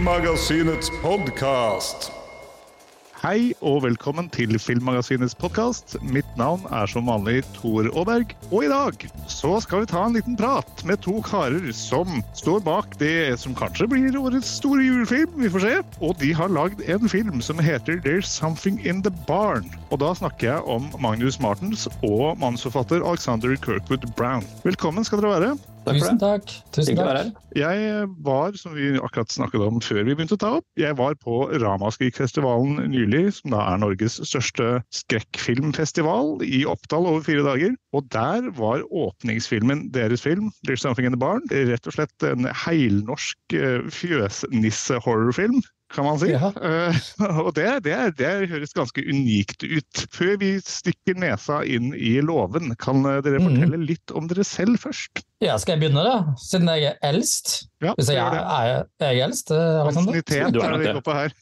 Filmmagasinets podkast. Hei og velkommen til Filmmagasinets podkast. Mitt navn er som vanlig Tor Aaberg. Og i dag så skal vi ta en liten prat med to karer som står bak det som kanskje blir årets store julefilm. Vi får se. Og de har lagd en film som heter There's Something In The Barn. Og da snakker jeg om Magnus Martens og manusforfatter Alexander Kirkwood Brown. Velkommen skal dere være. Tusen takk. Tusen å være takk. Jeg var, som vi akkurat snakket om før vi begynte å ta opp, jeg var på Ramaskrik-festivalen nylig, som da er Norges største skrekkfilmfestival, i Oppdal over fire dager. Og der var åpningsfilmen deres film, 'There's Something In The Barn', rett og slett en heilnorsk eh, fjøsnisse-horrorfilm. Kan man si. Ja. Uh, og det, det, det høres ganske unikt ut. Før vi stikker nesa inn i låven, kan eh, dere Mhm. fortelle litt om dere selv først? Ja, skal jeg begynne, da? Siden jeg er eldst. Ja, Hvis jeg er, er, er jeg eldst, eh, Alexander? Ansiennitet Du er det vi går på her.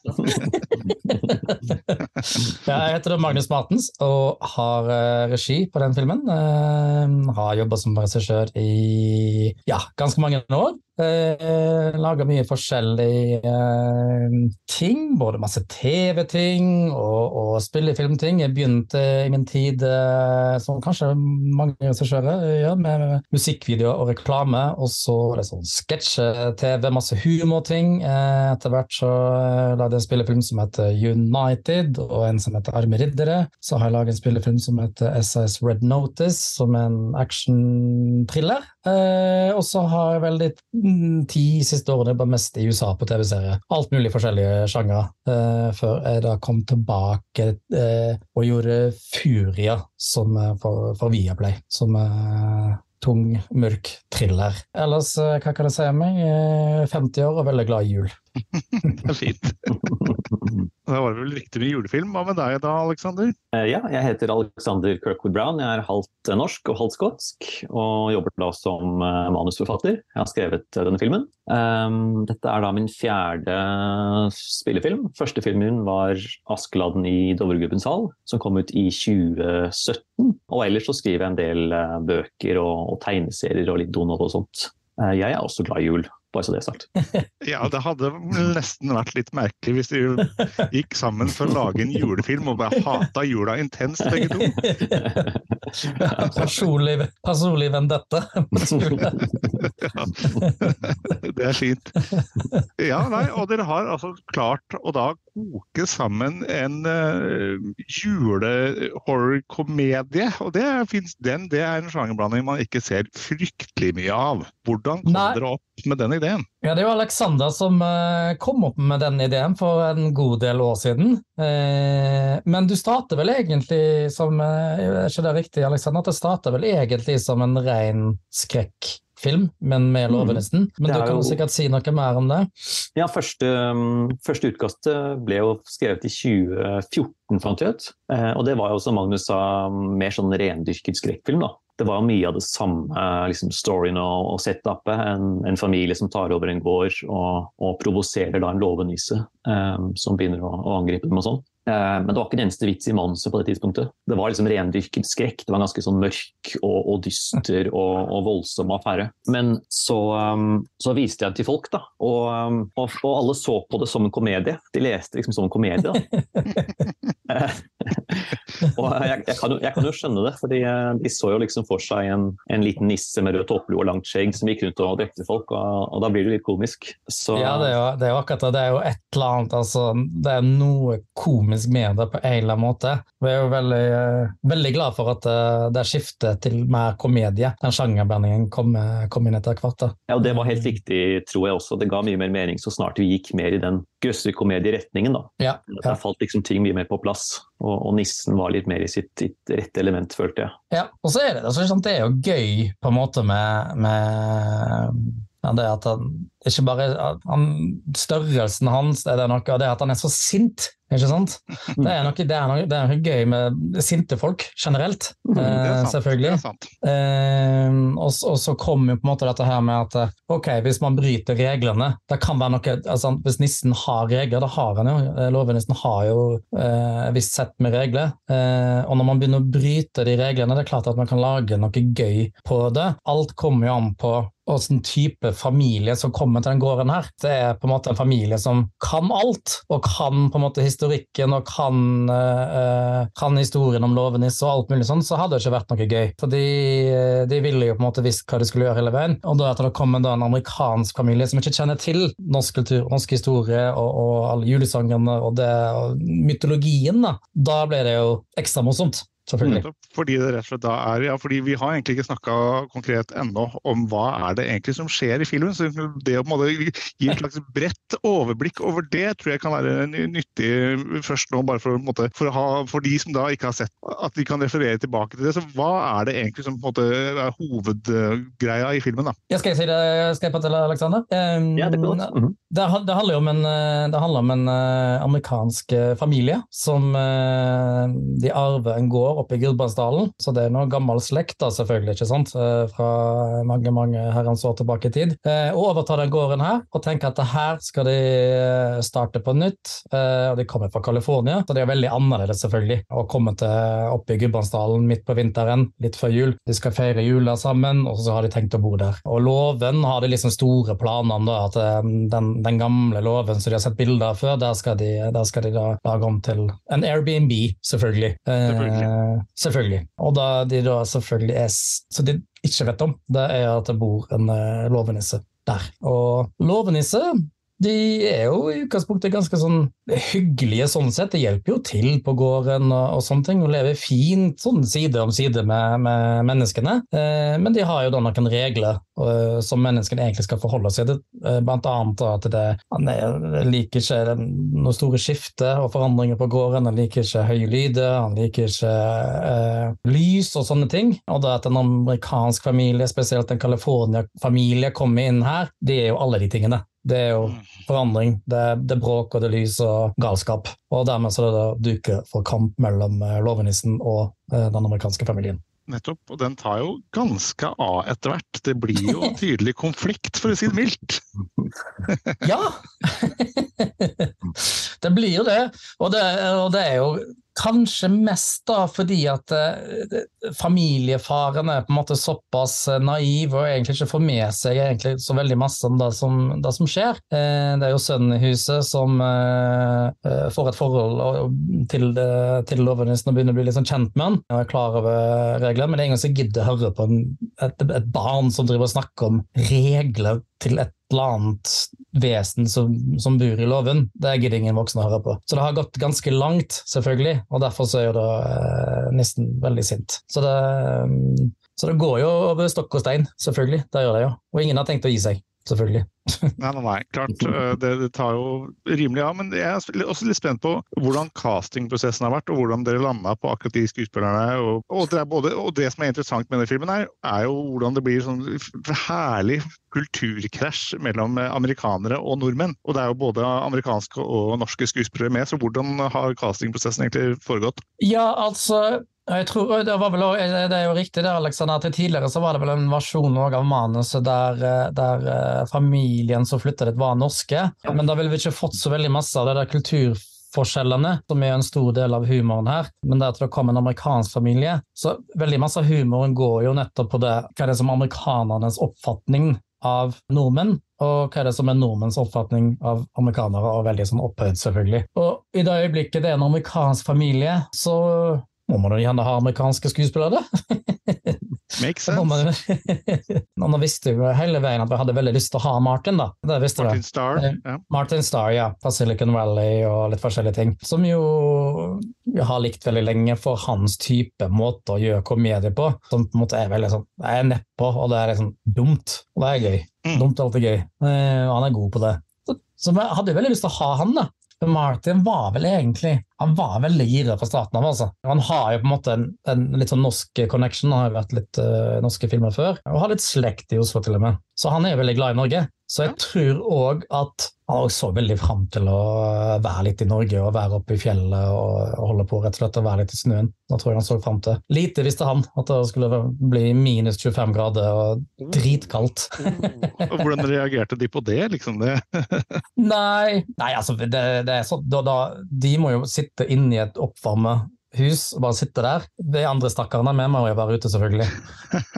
Ja, jeg heter Magnus Martens og har eh, regi på den filmen. Uh, har jobba som regissør i ja, ganske mange år. Uh, Laga mye forskjellige eh, ting, både masse TV-ting og, og spillefilmting. Jeg begynte i min tid, eh, som kanskje mange regissører gjør, med musikkvideoer og reklame. Og så var det sånn sketsje-TV, masse humorting. Eh, etter hvert så eh, lagde jeg en spillefilm som heter United, og en som heter Arme riddere. Så har jeg laget en spillefilm som heter SAS Red Notice, som er en action-thriller. Eh, og så har jeg vel de ti siste årene bare mest i USA på TV-serier. Alt mulig forskjellige sjangre. Før jeg da kom tilbake og gjorde Furia for, for Viaplay, som tung, mørk thriller. Ellers, eh, hva kan jeg si om meg? Eh, 50 år og veldig glad i jul. Det er fint. Da var det vel riktig med julefilm. Hva med deg da, Aleksander? Eh, Ja, jeg heter Alexander Kirkwood Brown. Jeg er halvt eh, norsk og halvt skotsk, og jobber da som eh, manusforfatter. Jeg har skrevet denne filmen. Um, Dette er da min fjerde spillefilm. Første filmen var 'Askeladden i Dovregubbens hall', som kom ut i 2017. Og ellers så skriver jeg en del bøker og, og tegneserier og litt Donald og sånt. Jeg er også glad i jul, bare så det er sagt. Ja, det hadde nesten vært litt merkelig hvis de gikk sammen for å lage en julefilm og bare hata jula intenst, begge to. personlig, personlig vendetta. Det er fint. Ja, nei, og dere har altså klart å da koke sammen en uh, julehorrorkomedie. Og det, finnes, den, det er en sjangerblanding man ikke ser fryktelig mye av. Hvordan kom Nei. dere opp med den ideen? Ja, Det er jo Alexander som eh, kom opp med den ideen for en god del år siden. Eh, men du starter vel egentlig som eh, Er ikke det riktig, Alexander? At det starter vel egentlig som en ren skrekkfilm, men med lovenissen? Men du kan jo- sikkert si noe mer om det? Ja, første, um, første utkastet ble jo skrevet i 2014, fant jeg ut. Eh, og det var jo, som Magnus sa, mer sånn rendyrket skrekkfilm. da. Det var mye av det samme liksom storyen og, og setupet. En, en familie som tar over en gård og, og provoserer da en låvenisse um, som begynner å, å angripe dem og sånn. Eh, Men det var ikke en eneste vits i manuset på det tidspunktet. Det var liksom rendyrket skrekk. Det var en ganske sånn mørk og, og dyster og, og voldsom affære. Men så, um, så viste jeg det til folk, da. Og, um, og, og alle så på det som en komedie. De leste liksom som en komedie. da. Og jeg, jeg, kan jo, jeg kan jo skjønne det, fordi eh, de så jo liksom for seg en, en liten nisse med rød topplue og langt skjegg som gikk rundt og drepte folk, og, og da blir det litt komisk. Så, Ja, det er, jo, det er jo akkurat det. Det er jo et eller annet altså, Det er noe komisk med det på en eller annen måte. Vi er jo veldig, eh, veldig glad for at eh, det skiftet til mer komedie, den sjangerblandingen, kom, eh, kom inn etter hvert. da. Ja, og Det var helt riktig, tror jeg også. Det ga mye mer mening så snart vi gikk mer i den grøsserkomedieretningen. da. Ja, Der falt liksom ting mye mer på plass, og, og nissen var litt mer i sitt, sitt rette element, følte jeg. Ja, og så er det, altså, det er jo gøy på en måte med, med ja, det at han ikke bare han, Størrelsen hans er det noe, og det at han er så sint. Ikke sant? Det er noe, det er noe, det er noe gøy med sinte folk generelt, Mm, eh, sant. Selvfølgelig. Eh, og, og så kommer jo på en måte dette her med at eh, ok, hvis man bryter reglene det kan være noe, altså Hvis nissen har regler, da har han jo eh, Låvenissen har jo eh, et visst sett med regler. Eh, og når man begynner å bryte de reglene, det er klart at man kan lage noe gøy på det. Alt kommer jo an på hvilken type familie som kommer kommer til den gården her, det er på en måte en familie som kan alt, og kan på en måte historikken og kan, uh, kan historien om låvenisse og alt mulig sånn, så hadde det ikke vært noe gøy. For de, de ville jo på en måte visst hva de skulle gjøre hele veien. Og da at det kommer da en amerikansk familie som ikke kjenner til norsk kultur, norsk historie og, og alle julesangene og, det, og mytologien, da, da ble det jo ekstra morsomt. Selvfølgelig. Fordi det rett og slett da er, ja, fordi Vi har egentlig ikke snakka konkret ennå om hva er det egentlig som skjer i filmen. så Det å på en måte gi et slags bredt overblikk over det tror jeg kan være nyttig først nå, bare for, måte, for, ha, for, de som da ikke har sett, at de kan referere tilbake til det. Så Hva er det egentlig som på en måte er hovedgreia i filmen? da? Ja, skal jeg si det, skal jeg på til Alexander? Um, ja, det, mm -hmm. det, det, handler jo om en, det handler om en uh, amerikansk familie som uh, de arver en gård oppe i Gudbrandsdalen. Så det er noe gammel slekt, da, selvfølgelig, ikke sant? Eh, fra mange mange herrens år tilbake i tid. Eh, og overtar den gården her og tenker at her skal de eh, starte på nytt. Og de kommer fra California, så det er veldig annerledes, selvfølgelig, å komme til oppe i Gudbrandsdalen midt på vinteren, litt før jul. De skal feire jula sammen, og så har de tenkt å bo der. Og låven har de liksom store planene, da, at den, den, gamle låven som de har sett bilder av før, der skal de, der skal de da lage om til en Airbnb, selvfølgelig. selvfølgelig. Selvfølgelig. Og da de da selvfølgelig er Så de ikke vet om, det er at det bor en lovenisse låvenisse der. Og låvenisse de er jo i utgangspunktet ganske sånn hyggelige sånn sett. Det hjelper jo til på gården og, og sånne ting, og lever fint sånn side om side med, med menneskene. Eh, men de har jo da noen regler eh, som menneskene egentlig skal forholde seg til. Eh, blant annet at det, han liker ikke noe store skifter og forandringer på gården. Han liker ikke høye lyder, han liker ikke eh, lys og sånne ting. Og da at en amerikansk familie, spesielt en California-familie, kommer inn her, det er jo alle de tingene. Det er jo mm. forandring. Det er, det bråk og det er lys og galskap. Og dermed så er det da duke for kamp mellom lovenissen og uh, den amerikanske familien. Nettopp, og den tar jo ganske av etter hvert. Det blir jo tydelig konflikt, for å si det mildt. ja! det blir jo det. Og, det. og det er jo Kanskje mest da fordi at eh, familiefaren er på en måte såpass eh, naiv og egentlig ikke får med seg så veldig masse om det som, det som skjer. Eh, det er jo sønnen i huset som får et forhold til, til lovenissen og begynner å bli litt sånn kjent med han. Og er klar over reglene, men det er ingen som gidder å høre på en, et, et barn som driver og snakker om regler til et eller annet vesen som, som bor i låven. Det gidder ingen voksne å høre på. Så det har gått ganske langt, selvfølgelig, og derfor så er jo da eh, nissen veldig sint. Så det, mm, så det går jo over stokk og stein, selvfølgelig. Det gjør det jo. Og ingen har tenkt å gi seg selvfølgelig. nei, nei, nei, klart. Eh, det, det, tar jo rimelig av. Men jeg er også litt spent på hvordan castingprosessen har vært, og hvordan dere landa på akkurat de skuespillerne. Og, og, det både, og, det som er interessant med denne filmen, er, er jo hvordan det blir sånn herlig kulturkrasj mellom amerikanere og nordmenn. Og det er jo både amerikanske og norske skuespillere med, så hvordan har castingprosessen egentlig foregått? Ja, altså tror, det, vel, det, er jo riktig det, Alexander, at tidligere så var det vel en versjon av manuset der, eh, der eh, familien som flytta dit, var norske. Men da ville vi ikke fått så veldig masse av det der kulturforskjellene, som er en stor del av humoren her. Men det at det kom en amerikansk familie, så veldig masse av humoren går jo nettopp på det, hva er det som er amerikanernes oppfatning av nordmenn, og hva er det som er nordmenns oppfatning av amerikanere, og veldig sånn opphøyd, selvfølgelig. Og i det øyeblikket det er en amerikansk familie, så må man jo gjerne ha amerikanske skuespillere. Makes sense. Nå visste vi hele veien at vi hadde veldig lyst til å ha Martin. da. Martin Starr. Eh, ja. Martin Starr, ja. Fra Silicon Valley og litt forskjellige ting. Som jo vi har likt veldig lenge for hans type måte å gjøre komedie på. Som på en måte er veldig sånn Jeg er nedpå, og det er liksom dumt. Og det er gøy. Mm. Dumt er alltid gøy. Eh, og han er god på det. Så, så jeg hadde veldig lyst til å ha han, da. For Martin var vel egentlig han var veldig gira fra starten av. altså. Han har jo på en måte en, en litt sånn norsk connection, han har jo vært litt uh, norske filmer før. Og har litt slekt i Oslo, til og med. Så han er jo veldig glad i Norge. Så jeg tror òg at han så veldig fram til å være litt i Norge og være oppe i fjellet og holde på rett og slett å være litt i snøen. Da tror jeg han så fram til. Lite visste han at det skulle bli minus 25 grader og dritkaldt. og Hvordan reagerte de på det, liksom? det? nei, nei, altså det, det er så, da, da, De må jo sitte inne i et oppvarma hus og bare sitte der. De andre stakkarene med må jo være ute, selvfølgelig.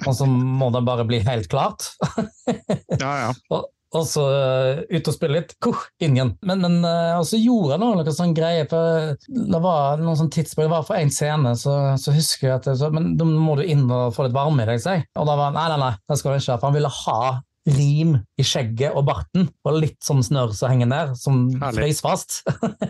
Og så må det bare bli helt klart. ja, ja. Og, og så uh, ut og spille litt. Kuh, inn igjen. Men, men uh, så gjorde han noe sånn greie, for det var noen sånn tidspunkt, det var for én scene, så, så, husker jeg at så, Men da må du inn og få litt varme i deg, sier Og da var han nei, nei, nei, det skal du ikke, for han ville ha rim i skjegget og barten, og litt sånn snørr som henger ned, som frøs fast.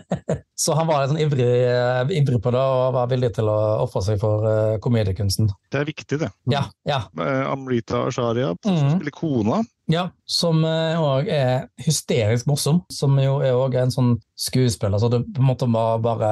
så han var sånn ivrig, uh, ivrig, på det og var villig til å ofre seg for komediekunsten. Det er viktig, det. Ja, ja. Amrita Asharia mm. spiller kona. Ja, som òg er hysterisk morsom. Som jo er òg en sånn skuespiller, så du på en måte må bare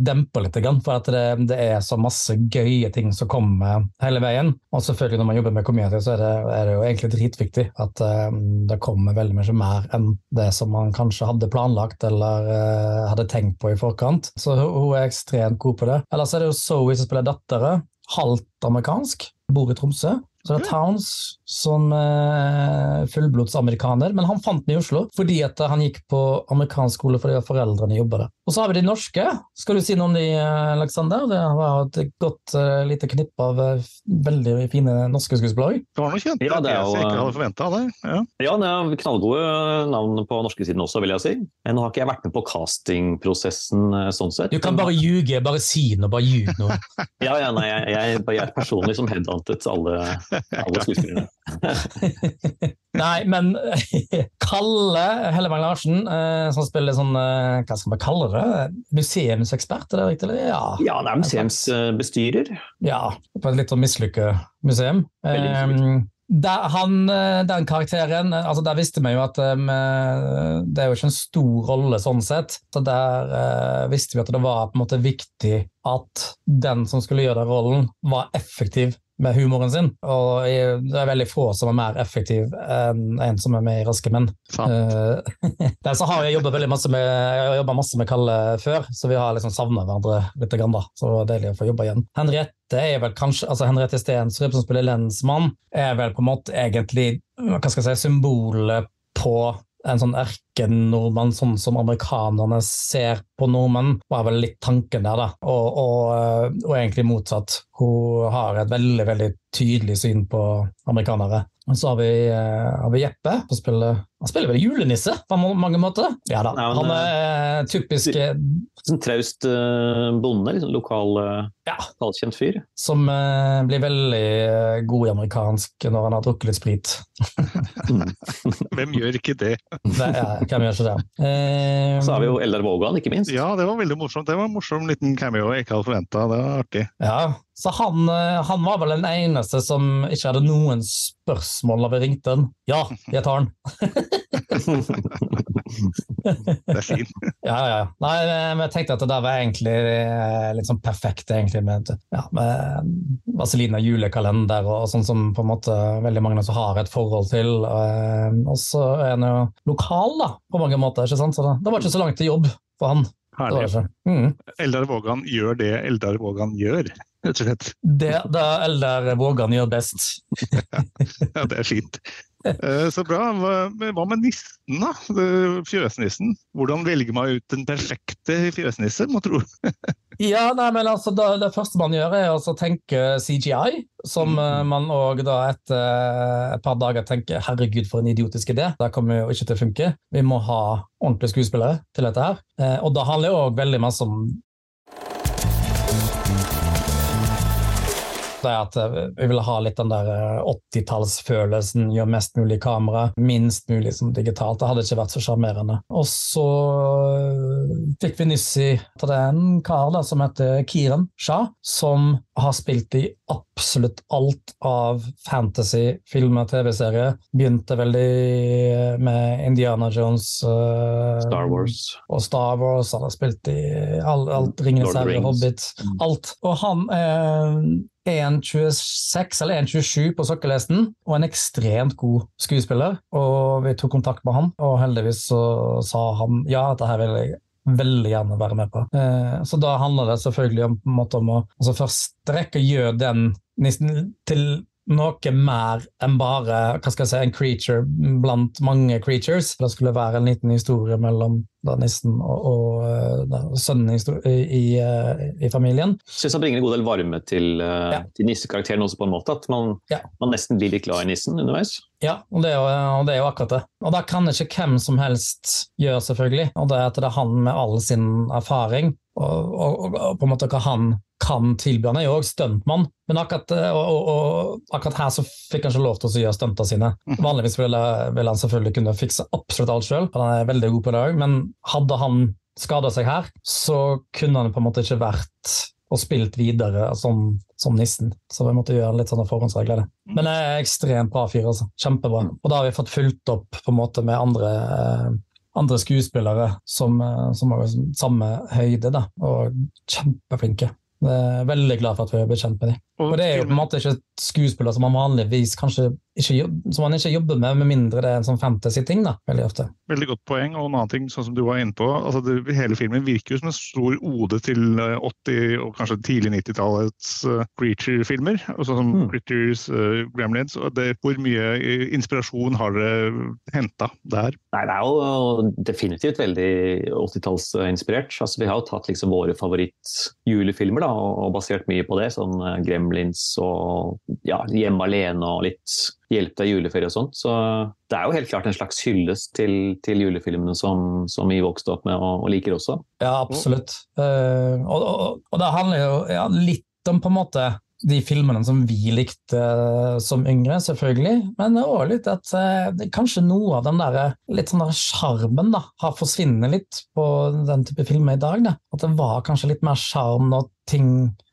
dempe litt. For at det, det, er så masse gøye ting som kommer hele veien. Og selvfølgelig når man jobber med community, så er det, er det jo egentlig dritviktig at um, det kommer veldig mye mer enn det som man kanskje hadde planlagt eller uh, hadde tenkt på i forkant. Så hun er ekstremt god på det. Ellers er det jo Zoe som spiller dattera. Halvt amerikansk, bor i Tromsø. Så det er Towns som eh, fullblodsamerikaner, men han fant den i Oslo fordi at han gikk på amerikansk skole fordi foreldrene jobba der. Og så har vi de norske. Skal du si noe om de, Aleksander? Det var et godt uh, lite knippe av uh, veldig fine norske skuespillere. Det var noe kjent, ja, det er jo, jeg ikke hadde forventa det. Ja. ja, det er knallgode navn på norske siden også, vil jeg si. Nå har ikke jeg vært med på castingprosessen sånn sett. Du kan bare ljuge, bare si noe, bare ljug noe. ja, ja, nei, jeg, jeg, jeg er personlig som headhuntet alle alle skuespillerne. Nei, men Kalle Hellevang Larsen, eh, som spiller sånn eh, Hva skal man kalle det? Museumsekspert, er det riktig? Ja, ja det er museumsbestyrer. Ja, på et litt sånn mislykket museum. Um, der, han, eh, den karakteren altså Der visste vi jo at um, det er jo ikke en stor rolle sånn sett. Så der uh, visste vi at det var på en måte viktig at den som skulle gjøre den rollen, var effektiv med humoren sin. Og det er veldig få som er mer effektiv enn en som er med i Raske menn. Uh, så har jeg jobba masse med, jeg masse med Kalle før, så vi har liksom savna hverandre litt. Grann, da. Så det var deilig å få jobbe igjen. Henriette er vel kanskje, altså Henriette Stensrup, som spiller lensmann, er vel på en måte egentlig hva skal jeg si, symbolet på en sånn erkenordmann, sånn som amerikanerne ser på nordmenn, var vel litt tanken der, da. Og, og, eh, og, egentlig motsatt. Hun har et veldig, veldig tydelig syn på amerikanere. Og så har vi, uh, har vi Jeppe, som spiller han spiller vel julenisse på mange måter? Ja da, ja, han er uh, typisk Sånn traust uh, bonde, liksom lokal, ja. lokalkjent fyr. Som blir veldig god i amerikansk når han har drukket litt sprit. hvem gjør ikke det? det ja, hvem gjør ikke det? så har vi jo Eldar Vågan, ikke minst. Ja, det var veldig morsomt. Det var en morsom liten cameo jeg ikke hadde forventa. Det var artig. Ja, så han, eh, han, var vel den eneste som ikke hadde noen spørsmål da vi ringte den. Ja, jeg tar den. det er fint. ja, ja. Nei, men jeg tenkte at det der var egentlig eh, litt sånn perfekt, egentlig, med, ja, med Vazelina julekalender og sånn som på en måte veldig mange har et forhold til. Eh, og så er han jo lokal, da, på mange måter. ikke sant? Så det, det var ikke så langt til jobb for han. Herlig. Mm. Eldar Vågan gjør det Eldar Vågan gjør, rett og slett. Det det Eldar Vågan gjør best. ja, det er fint. Eh, så bra. Hva med nissen, da? Fjøsnissen. Hvordan velger man ut den perfekte fjøsnisse, må tro? ja, nei, men altså, det, det, første man gjør, er å tenke CGI. Som mm. man òg da etter eh, et par dager tenker herregud, for en idiotisk idé. Det kommer jo ikke til å funke. Vi må ha ordentlige skuespillere til dette her. Og da handler det òg veldig masse om det at eh, vi vil ha litt den der 80-tallsfølelsen, eh, gjøre mest mulig kamera, minst mulig som digitalt. Det hadde ikke vært så sjarmerende. Og så eh, fikk vi nyss i at det er en kar da, som heter Kiran Shah, som har spilt i absolutt alt av fantasy, filmer, TV-serier. Begynte veldig med Indiana Jones uh, Star Wars. og Star Wars. Han har spilt i alt, alt Ringenes herre, Hobbit, mm. alt. Og han er 1,26 eller 1,27 på sokkelesten, og en ekstremt god skuespiller. Og vi tok kontakt med han, og heldigvis så sa han ja, dette vil jeg veldig gjerne være med på. Eh, så da handler det selvfølgelig om, om å altså først rekke å gjøre den til noe mer enn bare hva skal jeg si, en creature blant mange creatures. Det skulle være en liten historie mellom da nissen og, og eh, da, sønnen i, i, eh, i, familien. Jeg syns han bringer en god del varme til, uh, ja. til nissekarakteren også, på en måte. At man, ja. man, nesten blir litt glad i nissen underveis. Ja, og det, er jo, og det er jo akkurat det. Og da kan ikke hvem som helst gjøre, selvfølgelig. Og det er at det er han med all sin erfaring, og, og, og på en måte hva han kan tilby. Han er jo òg stuntmann, men akkurat, akkurat, her så fikk han ikke lov til å gjøre stuntene sine. Mhm. Vanligvis ville, ville, han selvfølgelig kunne fikse absolutt alt sjøl, han er veldig god på det òg, men hadde han skada seg her, så kunne han på en måte ikke vært og spilt videre som, som nissen. Så vi måtte gjøre litt sånne forhåndsregler. Det. Men det er ekstremt bra fyr, altså. Kjempebra. Og da har vi fått fulgt opp på en måte med andre eh, andre skuespillere som, eh, som har samme høyde, da, og kjempeflinke. Veldig glad for at vi har blitt kjent med dem. Og det er jo på en måte ikke skuespillere som man vanligvis kanskje ikke, som man ikke jobber med, med mindre det er en sånn fantasy-ting. da, Veldig ofte. Veldig godt poeng. Og en annen ting, sånn som du var inne på, altså det, hele filmen virker jo som en stor ode til 80- eh, og kanskje tidlig 90-tallets uh, eh, Creature-filmer. Sånn som mm. Critters, uh, Gremlins. og det, Hvor mye inspirasjon har dere henta der? Nei, Det er jo definitivt veldig 80-tallsinspirert. Altså, vi har jo tatt liksom våre favoritt-julefilmer og, og basert mye på det. sånn uh, Gremlins og ja, Hjemme alene og litt Hjelp til juleferie og sånt. Så det er jo helt klart en slags hyllest til, til julefilmene som, som, vi vokste opp med og, og liker også. Ja, absolutt. Uh, og, og, og, det handler jo ja, litt om på en måte de filmene som vi likte uh, som yngre, selvfølgelig. Men òg litt at uh, kanskje noe av den der litt sånn sjarmen har forsvunnet litt på den type filmer i dag. Da. At det var kanskje litt mer sjarm når ting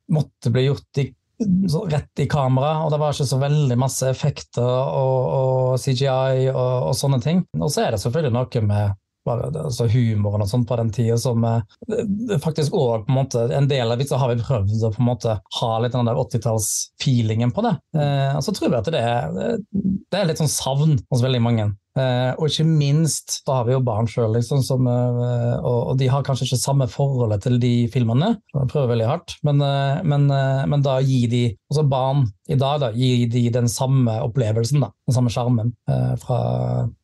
måtte bli gjort i rett i kamera, og det var ikke så veldig masse effekter og, og CGI og, og, sånne ting. Og så er det selvfølgelig noe med altså humoren og sånt på den tida som eh, faktisk òg på en måte En del av det har vi prøvd å på en måte ha litt den der 80-tallsfeelingen på det. Eh, og så tror jeg at det er, det er litt sånn savn hos veldig mange. Eh, og ikke minst, da har vi jo barn sjøl, liksom, eh, og, og, de har kanskje ikke samme forholdet til de filmene. Jeg prøver veldig hardt, men, eh, men, men da gir de også barn i dag da, gir de den samme opplevelsen, da, den samme sjarmen fra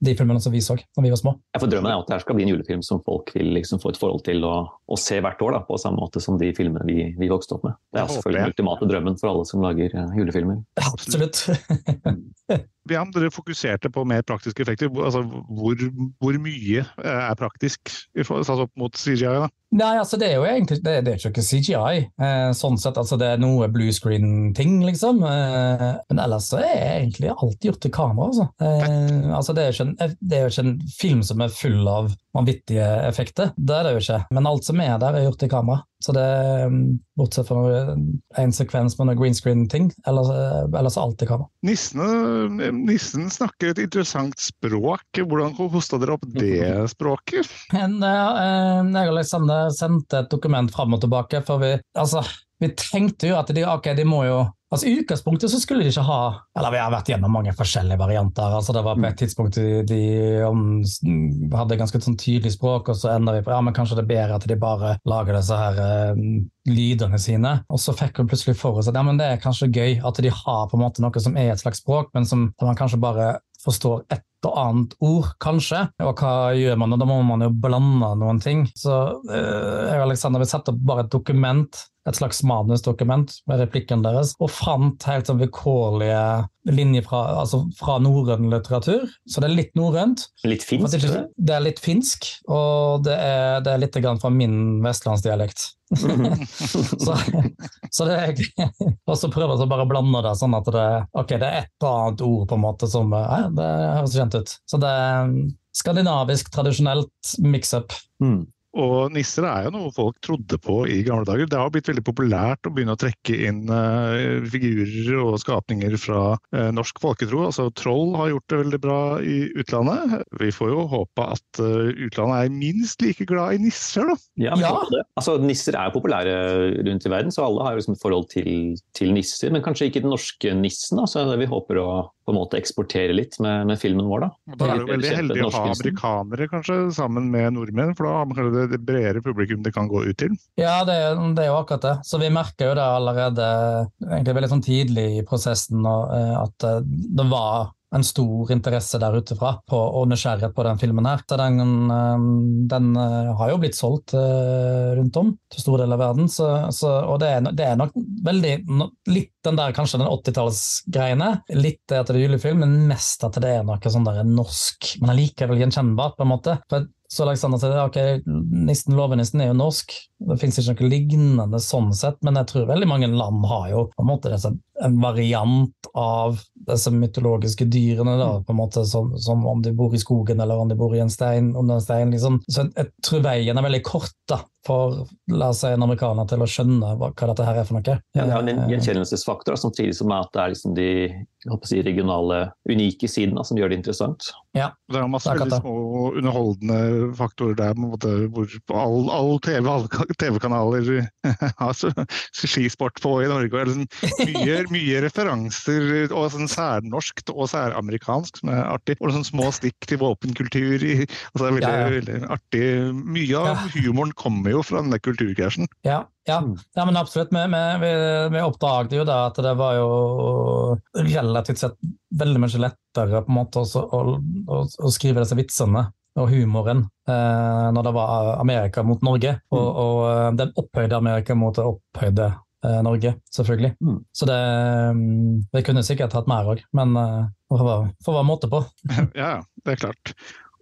de filmene som vi så da vi var små. Jeg får Drømmen er at det her skal bli en julefilm som folk vil liksom få et forhold til og, og se hvert år, da, på samme måte som de filmene vi, vi vokste opp med. Det er selvfølgelig den ultimate drømmen for alle som lager julefilmer. Absolutt. Ja, dere fokuserte på mer praktiske effekter. Altså, hvor, hvor, mye eh, er praktisk satt opp mot CGI? da? Nei, altså Det er jo egentlig det, det er ikke CGI. Eh, sånn sett, altså Det er noe blue screen-ting, liksom. Eh, men ellers så er egentlig alt gjort til kamera. Altså. Eh, altså det, er en, det, er jo ikke en, film som er full av vanvittige effekter. Det er det jo ikke. Men alt som er der, er gjort i kamera. Så det mm, Bortsett fra en sekvens med noe green screen-ting. Ellers, eh, ellers er alt i kamera. Nissene, nissen snakker et interessant språk. Hvordan hosta dere opp det språket? Uh, jeg og Alexander sendte et dokument fram og tilbake. for vi, altså, vi tenkte jo at de, okay, de må jo Altså I utgangspunktet så skulle de ikke ha Eller vi har vært gjennom mange forskjellige varianter. altså det var På et tidspunkt de, de om, hadde ganske sånn tydelig språk, og så ender vi på ja, men kanskje det er bedre at de bare lager disse her uh, lydene sine. Og så fikk hun plutselig for seg at ja, men det er kanskje gøy at de har på en måte noe som er et slags språk, men som man kanskje bare forstår ett og annet ord, kanskje. Og hva gjør man? Da må man jo blande noen ting. Så uh, jeg og Alexander vil sette opp bare et dokument et slags manusdokument med replikken deres, og fant helt sånn vilkårlige linjer fra, altså fra norrøn litteratur. Så det er litt norrønt. Litt finsk? Det, det er litt finsk, og det er, det er litt fra min vestlandsdialekt. så, så det er Og så prøver jeg å bare blande det sånn at det, okay, det er et eller annet ord på en måte som ja, Det høres kjent ut. Så det er skandinavisk, tradisjonelt mix-up. Mm. Og nisser er jo noe folk trodde på i gamle dager. Det har blitt veldig populært å begynne å trekke inn uh, figurer og skapninger fra uh, norsk folketro. Altså Troll har gjort det veldig bra i utlandet. Vi får jo håpe at uh, utlandet er minst like glad i nisser, da. Ja, ja. Altså, nisser er populære rundt i verden, så alle har liksom et forhold til, til nisser. Men kanskje ikke den norske nissen. Da. Så vi håper å på en måte eksportere litt med, med filmen vår. Da Da er det jo veldig heldig å ha amerikanere kanskje sammen med nordmenn, for da har man kanskje det det bredere publikum det kan gå ut til. Ja, det, det er jo akkurat det. Så vi merker jo det allerede egentlig veldig sånn tidlig i prosessen at det var en stor interesse der ute fra på, og nysgjerrighet på den filmen. her. Den, eh, den eh, har jo blitt solgt eh, rundt om til store deler av verden. Så, så, og det er, det er, nok veldig litt den der kanskje den 80-tallsgreiene. Litt det at det er julefilm, men mest at det er noe sånn der norsk, men allikevel gjenkjennbart. på en måte. For så Alexander sier ok, nissen låvenissen er jo norsk, det finnes ikke noe lignende sånn sett, men jeg tror veldig mange land har jo på en måte en variant av disse mytologiske dyrene, da, på en måte som, som, om de bor i skogen eller om de bor i en stein. under en stein, liksom. Så jeg tror veien er veldig kort da, for la oss si en amerikaner til å skjønne hva, hva dette her er for noe. Ja, det er en gjenkjennelsesfaktor samtidig som at det er liksom de si, regionale, unike sidene som gjør det interessant. Ja, det er masse veldig små underholdende faktorer der, måte, hvor all, all TV, alle TV-kanaler har skisport på i Norge. og liksom mye, mye referanser, og sånn særnorskt og særamerikansk, som er artig. Og sånn små stikk til våpenkultur. I, altså det er veldig, ja, ja. veldig artig. Mye av ja. humoren kommer jo fra denne kulturkrasjen. Ja, ja. ja, men absolutt. Vi, vi, vi, oppdaget jo da at det var jo relativt sett veldig mye lettere på en måte å, å, å, å skrive disse vitsene og humoren eh, når det var Amerika mot Norge. Og, mm. og eh, den opphøyde Amerika mot det opphøyde Norge, selvfølgelig. Mm. Så det, det mm, kunne sikkert hatt mer òg, men det får være måte på. ja, det er klart.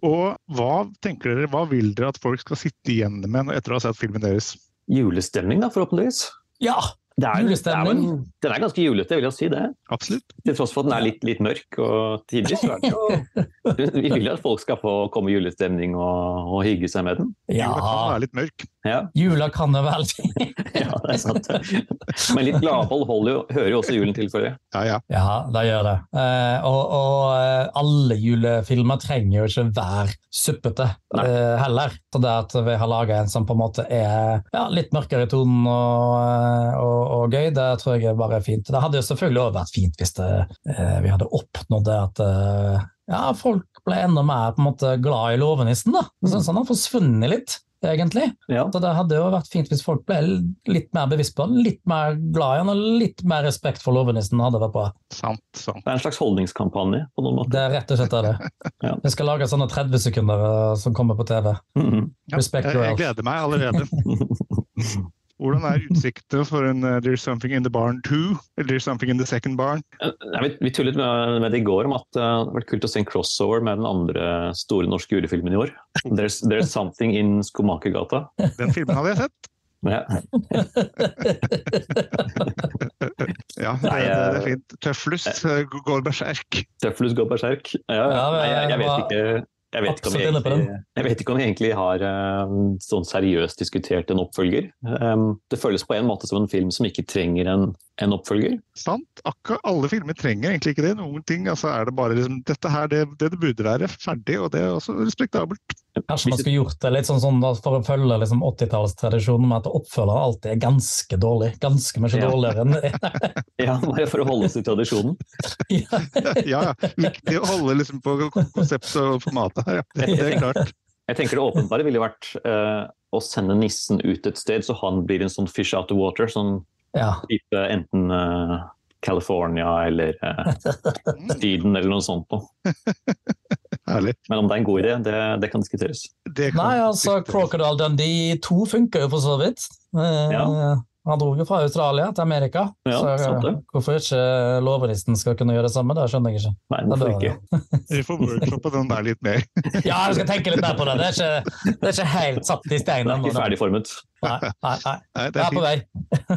Og hva tenker dere, hva vil dere at folk skal sitte igjen med etter å ha sett filmen deres? Julestemning, da, forhåpentligvis. Ja, det er, det er en, den er ganske julete, vil jeg si det. Absolutt. Til tross for at den er litt, litt mørk og tidvis. Vi vil at folk skal få komme i julestemning og, og, hygge seg med den. Ja. Jula kan være litt mørk. Ja. Jula kan det være Ja, det er sant. Men litt gladhold hører jo også julen til for det. Ja, ja. ja det gjør det. Eh, og, og, eh, alle julefilmer trenger jo ikke være suppete eh, heller. Så det at vi har laga en som på en måte er ja, litt mørkere i tonen og, og og, gøy, det tror jeg bare er fint. Det hadde jo selvfølgelig også vært fint hvis det, eh, vi hadde oppnådd det at ja, folk ble enda mer på en måte glad i låvenissen. da. Jeg synes han har forsvunnet litt egentlig. Ja. Så det hadde jo vært fint hvis folk ble litt mer bevisst på han, litt mer glad i han og litt mer respekt for låvenissen. hadde vært bra. Sant, sant. Det er en slags holdningskampanje på noen måte. Det er rett og slett det. ja. Vi skal lage sånne 30 sekunder eh, som kommer på TV. Mm -hmm. Respect ja, jeg, jeg gleder meg allerede. Hvordan er utsiktene for en uh, There's Something in the Barn 2? Eller There's Something in the Second Barn? Ja, vi, vi, tullet med, med, det i går om at uh, det hadde vært kult å se en crossover med den andre store norske julefilmen i år. There's, there's Something in Skomakergata. Den filmen hadde jeg sett. Ja. ja, det, det, er fint. Tøflus eh, går berserk. Tøflus går berserk. Ja, jeg, jeg vet ikke jeg vet, ikke om vi egentlig, jeg vet ikke om vi egentlig har uh, sånn seriøst diskutert en oppfølger. Um, det føles på en måte som en film som ikke trenger en, en oppfølger. Sant. Akkurat alle filmer trenger egentlig ikke det. Noen ting altså er det bare liksom, dette her, det, det, det burde være ferdig, og det er også respektabelt. Kanskje man skulle gjort det litt sånn, sånn for å følge liksom 80-tallstradisjonen med at oppfølger alltid er ganske dårlig. Ganske mye ja. dårligere enn det. Ja, bare for å holde oss i tradisjonen. ja. ja, Viktig å holde liksom på konseptet og formatet her, ja. Det, det, er klart. Jeg tenker Det åpenbare ville vært uh, å sende nissen ut et sted, så han blir en sånn fish out of water. sånn ja. type enten uh, California eller uh, Syden eller noe sånt noe. Herlig. Men om det er en god idé, det, det kan diskuteres. Det kan Nei, altså Crocodile Dundee 2 funker jo for så vidt. Ja. Han dro jo fra Australia til Amerika, ja, så hvorfor ikke lovristen skal kunne gjøre det samme, det skjønner jeg ikke. Nei, hvorfor ikke? Vi får workshoppe den der litt mer. ja, vi skal tenke litt mer på det. Det er ikke, det er ikke helt satt i stein ennå. Ikke ferdigformet. Nei, nei, nei. nei det er, er på vei.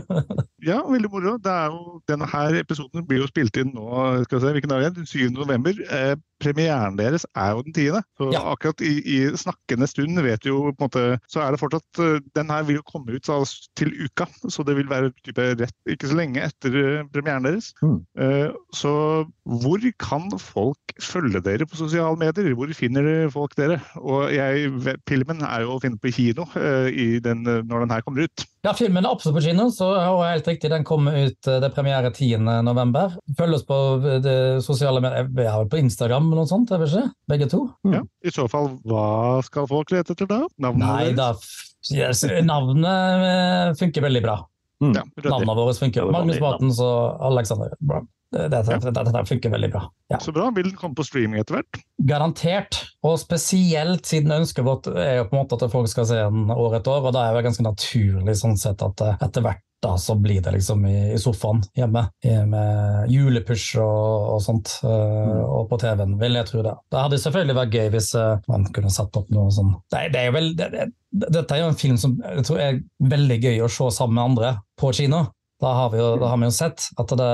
ja, veldig moro. Det er jo, denne her episoden blir jo spilt inn nå, skal vi se, hvilken dag er det? 7. november. Eh, premieren deres er jo den tiende. Så ja. akkurat i, i, snakkende stund vet jo på en måte, så er det fortsatt uh, Den her vil jo komme ut altså, til uka, så det vil være type rett ikke så lenge etter uh, premieren deres. Mm. Uh, så hvor kan folk følge dere på sosiale medier? Hvor finner folk dere? Og jeg, filmen er jo å finne på kino den, når den her kommer ut. Ja, filmen er absolutt på kino, så og helt riktig, den kommer ut det premiere 10.11. Følg oss på sosiale medier, vi har på Instagram om noe sånt, jeg vil ikke? Begge to? Ja, I så fall, hva skal folk lete etter da? Navnet Nei, da yes, Navnet eh, funker veldig bra. Mm. Ja. Navnene våre funker. Magnus vanlig og Alexander Brown. Dette, Ja. dette, dette funker veldig bra. Ja. Så bra. Vil den komme på streaming etter hvert? Garantert. Og spesielt siden ønsket vårt er jo på en måte at folk skal se den år etter år, og da er det ganske naturlig sånn sett at eh, etter hvert da så blir det liksom i, i sofaen hjemme, med julepush og, og sånt, eh, og på TV-en, vil jeg tro det. Det hadde selvfølgelig vært gøy hvis uh, man kunne satt opp noe sånn Nei, det er jo vel det, det, Dette er jo en film som jeg tror er veldig gøy å se sammen med andre på kino. Da har, vi jo, da har vi jo sett at det,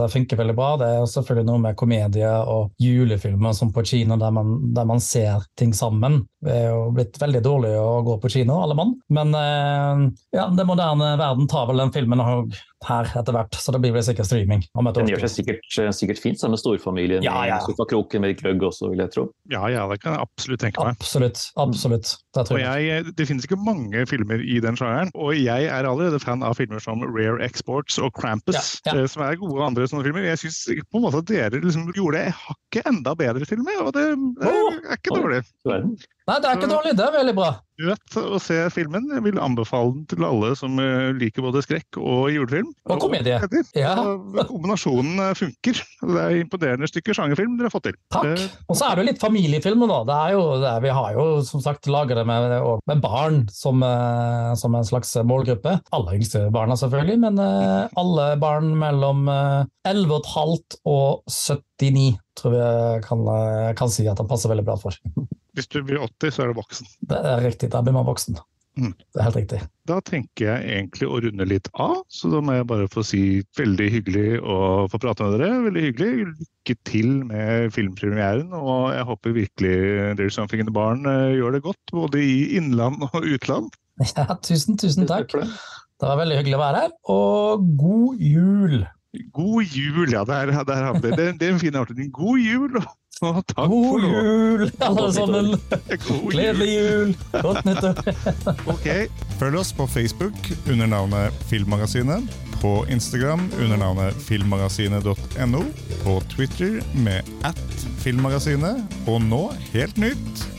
det funker veldig bra. Det er jo selvfølgelig noe med komedie og julefilmer som på kino, der man, der man ser ting sammen. Det er jo blitt veldig dårlig å gå på kino, alle mann. Men eh, ja, den moderne verden tar vel den filmen òg her etter hvert, så det blir vel sikkert streaming. om et Den gjør seg sikkert, sikkert fint sammen med storfamilien Ja, ja. i sofakroken med gløgg også, vil jeg tro. Ja, ja, det kan jeg absolutt tenke meg. Absolutt. absolutt. Det tror Og jeg. jeg, det finnes ikke mange filmer i den sjangeren, og jeg er allerede fan av filmer som Rare Exports og Krampus, Ja, ja. eh, som er gode andre sånne filmer. Jeg syns på en måte at dere liksom gjorde hakket enda bedre til og med, og det, det er ikke dårlig. Nei, det er ikke dårlig. Det er veldig bra. Nødt å se filmen. Jeg vil anbefale den til alle som eh, liker både skrekk og julefilm. Og komedie. Og Ja. Kombinasjonen eh, funker. Det er imponerende stykke sjangerfilm dere har fått til. Takk. Eh, Og så er det jo litt familiefilmer, da. Det er jo, det er, vi har jo som sagt laga det med, med barn som, eh, som en slags målgruppe. Alle yngste barna, selvfølgelig, men eh, alle barn mellom eh, 11,5 og 79 tror jeg kan, eh, kan si at han passer veldig bra for. Hvis du blir 80, så er du voksen. Det er riktig, da blir man voksen. Mm. Det er helt riktig. Da tenker jeg egentlig å runde litt av, så da må jeg bare få si veldig hyggelig å få prate med dere. Veldig hyggelig. Lykke til med filmpremieren, og jeg håper virkelig There's Something in the Barn eh, gjør det godt, både i innland og utland. Ja, tusen, tusen takk. det. Var veldig hyggelig å være her, og god jul! God jul, ja. Der, der har vi det. Det, det er en fin avslutning. God jul, og takk God for jul, alle sammen! Jul. Gledelig jul! Godt nyttår! okay. Følg oss på Facebook under navnet Filmmagasinet, på Instagram under navnet filmmagasinet.no, på Twitter med at filmmagasinet, og nå, helt nytt,